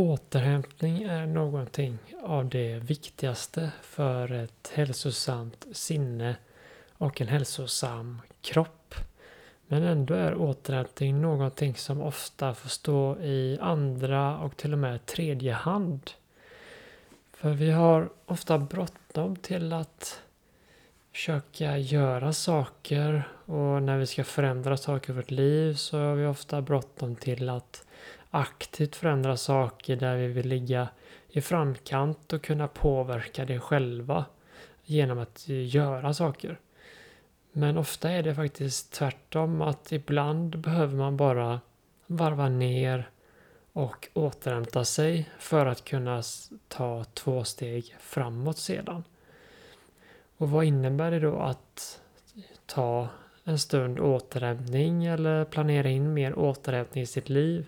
Återhämtning är någonting av det viktigaste för ett hälsosamt sinne och en hälsosam kropp. Men ändå är återhämtning någonting som ofta får stå i andra och till och med tredje hand. För vi har ofta bråttom till att försöka göra saker och när vi ska förändra saker i vårt liv så har vi ofta bråttom till att aktivt förändra saker där vi vill ligga i framkant och kunna påverka det själva genom att göra saker. Men ofta är det faktiskt tvärtom att ibland behöver man bara varva ner och återhämta sig för att kunna ta två steg framåt sedan. Och vad innebär det då att ta en stund återhämtning eller planera in mer återhämtning i sitt liv?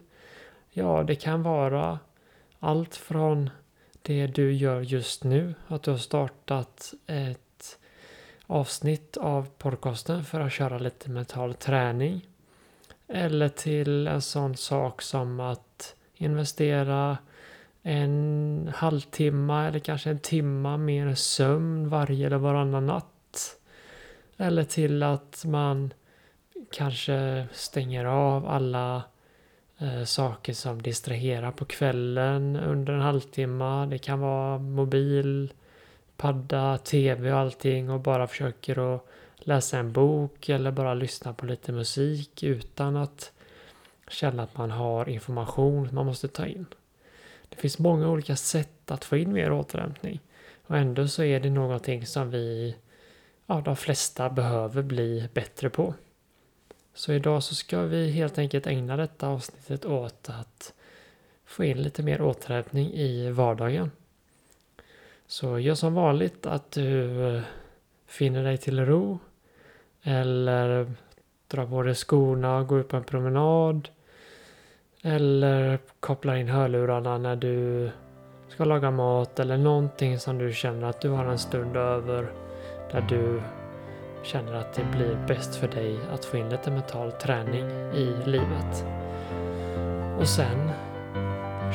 Ja, det kan vara allt från det du gör just nu, att du har startat ett avsnitt av podcasten för att köra lite mental träning. Eller till en sån sak som att investera en halvtimme eller kanske en timma mer sömn varje eller varannan natt. Eller till att man kanske stänger av alla eh, saker som distraherar på kvällen under en halvtimme. Det kan vara mobil, padda, tv och allting och bara försöker att läsa en bok eller bara lyssna på lite musik utan att känna att man har information man måste ta in. Det finns många olika sätt att få in mer återhämtning och ändå så är det någonting som vi, ja, de flesta behöver bli bättre på. Så idag så ska vi helt enkelt ägna detta avsnittet åt att få in lite mer återhämtning i vardagen. Så gör som vanligt att du eh, finner dig till ro eller dra på dig skorna och gå ut på en promenad. Eller kopplar in hörlurarna när du ska laga mat eller någonting som du känner att du har en stund över där du känner att det blir bäst för dig att få in lite mental träning i livet. Och sen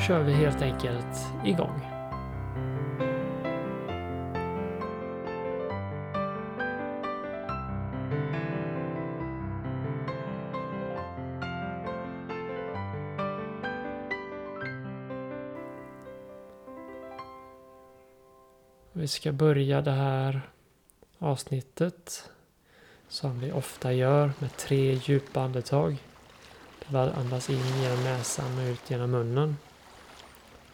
kör vi helt enkelt igång. Vi ska börja det här avsnittet som vi ofta gör med tre djupa andetag. Det andas in genom näsan och ut genom munnen.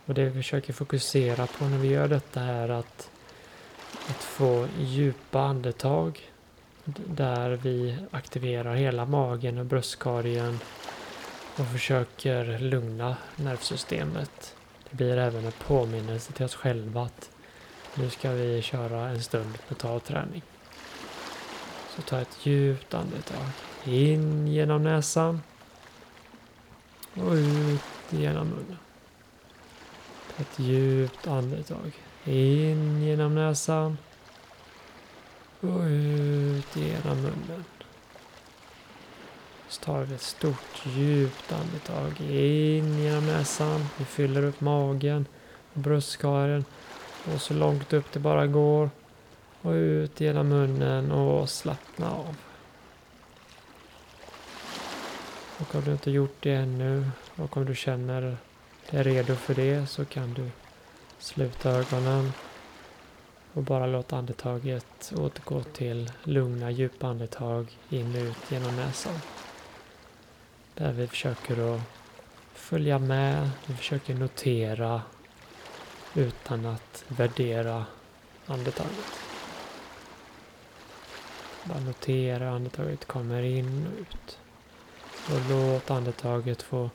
Och det vi försöker fokusera på när vi gör detta är att, att få djupa andetag där vi aktiverar hela magen och bröstkorgen och försöker lugna nervsystemet. Det blir även en påminnelse till oss själva att nu ska vi köra en stund mental träning. Så ta ett djupt andetag. In genom näsan. Och ut genom munnen. Ta ett djupt andetag. In genom näsan. Och ut genom munnen. Så tar vi ett stort djupt andetag. In genom näsan. Vi fyller upp magen och bröstkorgen. Och så långt upp det bara går. Och ut genom munnen och slappna av. Och om du inte gjort det ännu och om du känner dig redo för det så kan du sluta ögonen och bara låta andetaget återgå till lugna djupa andetag in och ut genom näsan. Där vi försöker att följa med, vi försöker notera utan att värdera andetaget. Bara notera andetaget kommer in och ut. Och låt andetaget få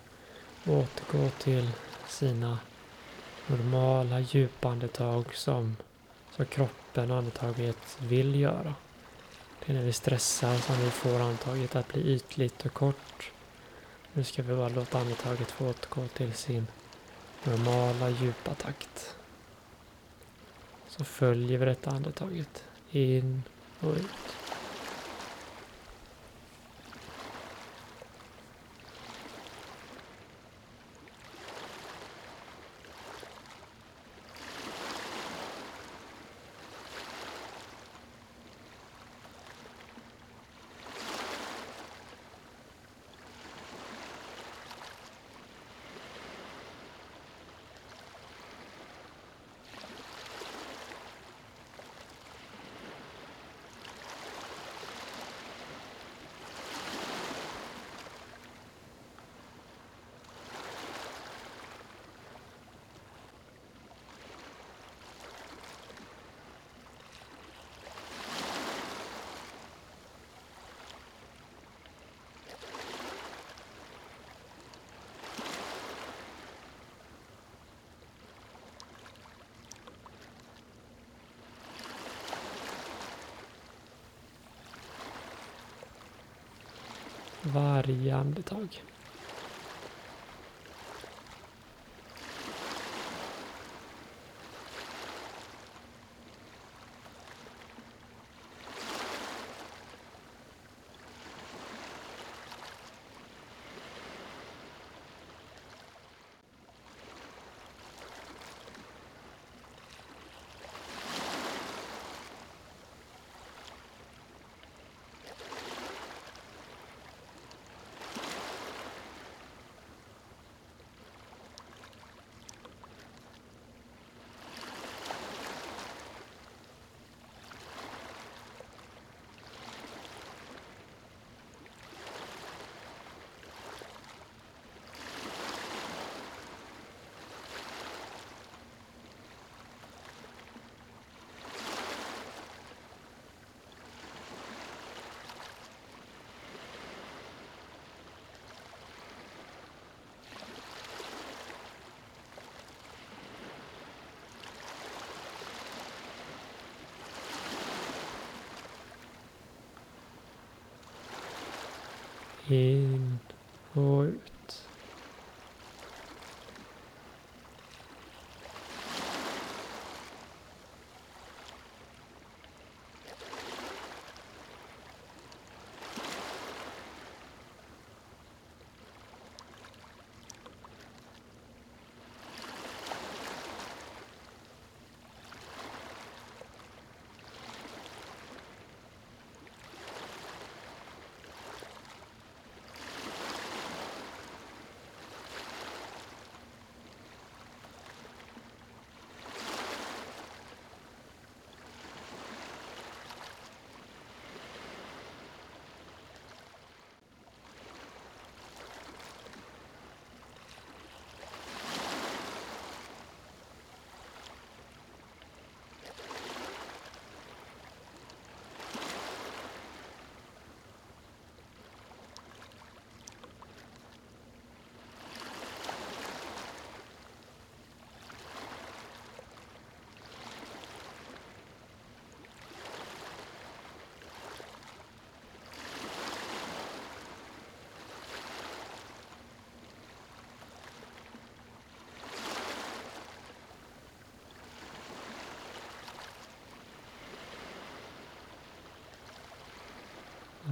återgå till sina normala djupa andetag som, som kroppen och andetaget vill göra. Det är när vi stressar som vi får andetaget att bli ytligt och kort. Nu ska vi bara låta andetaget få återgå till sin normala djupa takt. Så följer vi detta andetaget in och ut. Varje andetag. In och ut.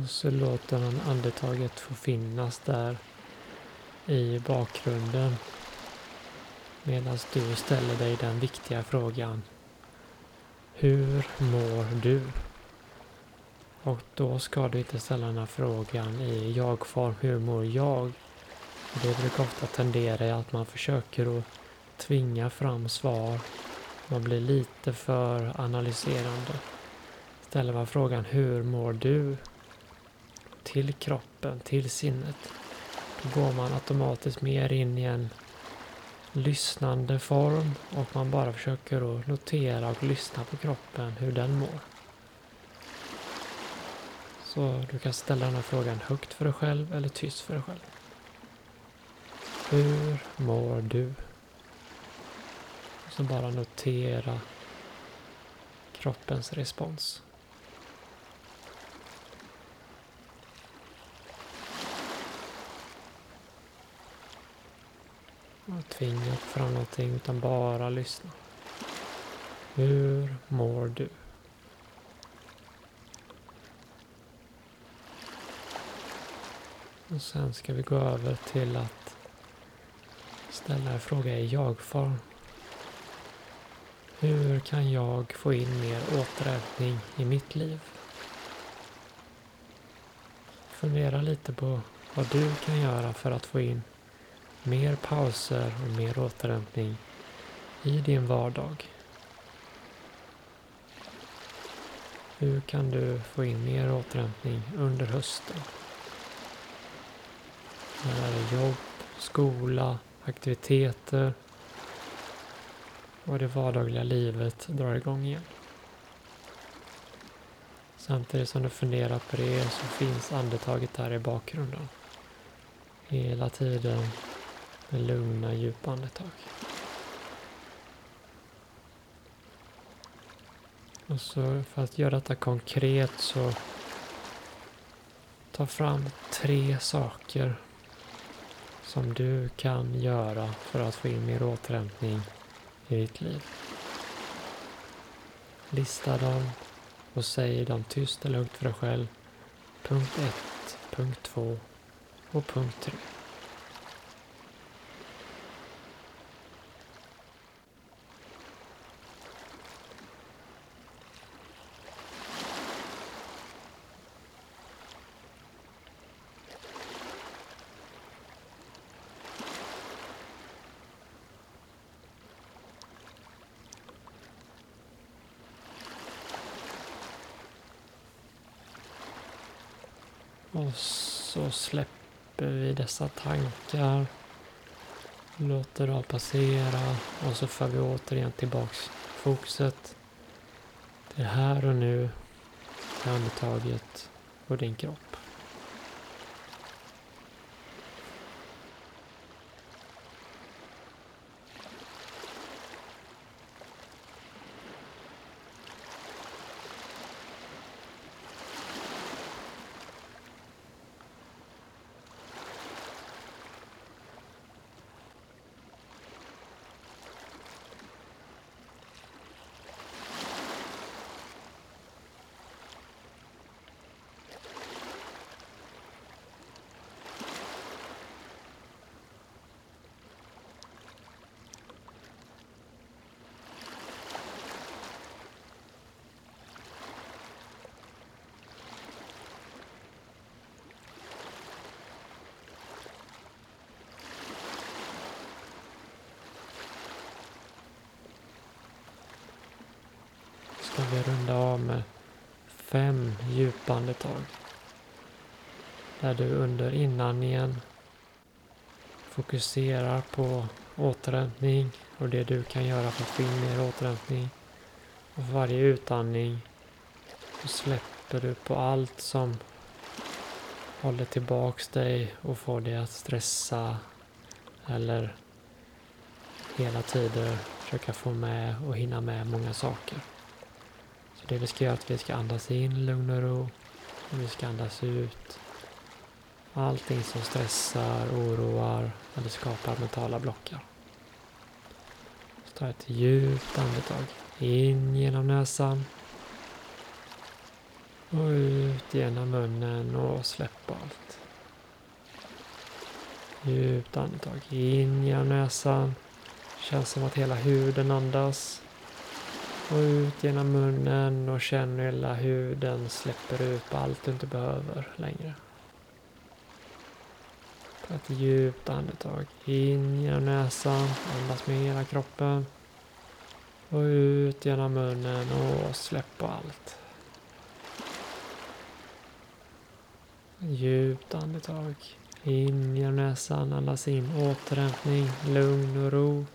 Och så låter man andetaget få finnas där i bakgrunden medan du ställer dig den viktiga frågan Hur mår du? Och då ska du inte ställa den här frågan i jag-form. Hur mår jag? Det brukar ofta tendera i att man försöker att tvinga fram svar. Man blir lite för analyserande. Ställer man frågan Hur mår du? Till kroppen, till sinnet. Då går man automatiskt mer in i en lyssnande form och man bara försöker att notera och lyssna på kroppen, hur den mår. Så du kan ställa den här frågan högt för dig själv eller tyst för dig själv. Hur mår du? så bara notera kroppens respons. Och tvinga fram någonting utan bara lyssna. Hur mår du? Och sen ska vi gå över till att ställa en fråga i jag-form. Hur kan jag få in mer återhämtning i mitt liv? Fundera lite på vad du kan göra för att få in mer pauser och mer återhämtning i din vardag. Hur kan du få in mer återhämtning under hösten? När jobb, skola, aktiviteter och det vardagliga livet drar igång igen. Samtidigt som du funderar på det så finns andetaget där i bakgrunden. Hela tiden med lugna djupa andetag. Och så för att göra detta konkret så ta fram tre saker som du kan göra för att få in mer återhämtning i ditt liv. Lista dem och säg dem tyst eller högt för dig själv. Punkt 1, punkt 2 och punkt 3. Och så släpper vi dessa tankar. Låter dem passera och så för vi återigen tillbaks fokuset till här och nu, till andetaget och din kropp. Ska vi runda av med fem djupa andetag. Där du under inandningen fokuserar på återhämtning och det du kan göra för att få in mer återhämtning. Och för varje utandning så släpper du på allt som håller tillbaks dig och får dig att stressa eller hela tiden försöka få med och hinna med många saker. Det vi ska göra är att vi ska andas in lugn och ro och vi ska andas ut allting som stressar, oroar eller skapar mentala blockar. Så ta ett djupt andetag in genom näsan och ut genom munnen och släpp allt. Djupt andetag in genom näsan. Känns som att hela huden andas. Och ut genom munnen och känn hur hela huden släpper ut på allt du inte behöver längre. Ta ett djupt andetag in genom näsan. Andas med hela kroppen. Och ut genom munnen och släpp på allt. Djupt andetag. In genom näsan, andas in återhämtning, lugn och ro.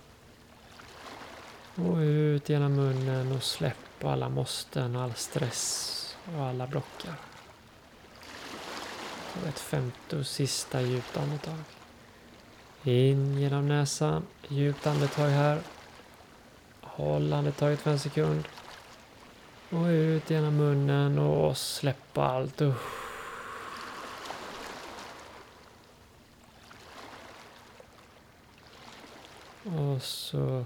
Och ut ut genom munnen och släpp alla måsten, all stress och alla blockar. Ta ett femte och sista djupt andetag. In genom näsan, djupt andetag här. Håll andetaget för en sekund. Och ut genom munnen och släpp allt. Usch. Och så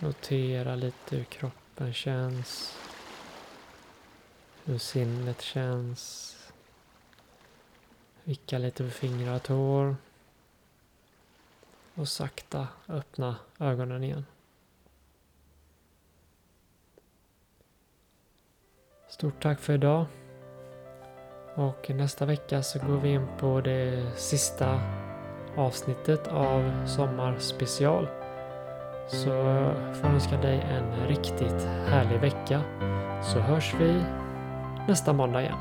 notera lite hur kroppen känns. Hur sinnet känns. Vicka lite på fingrar och tår. Och sakta öppna ögonen igen. Stort tack för idag. Och nästa vecka så går vi in på det sista avsnittet av Sommarspecial. Så får jag önska dig en riktigt härlig vecka. Så hörs vi nästa måndag igen.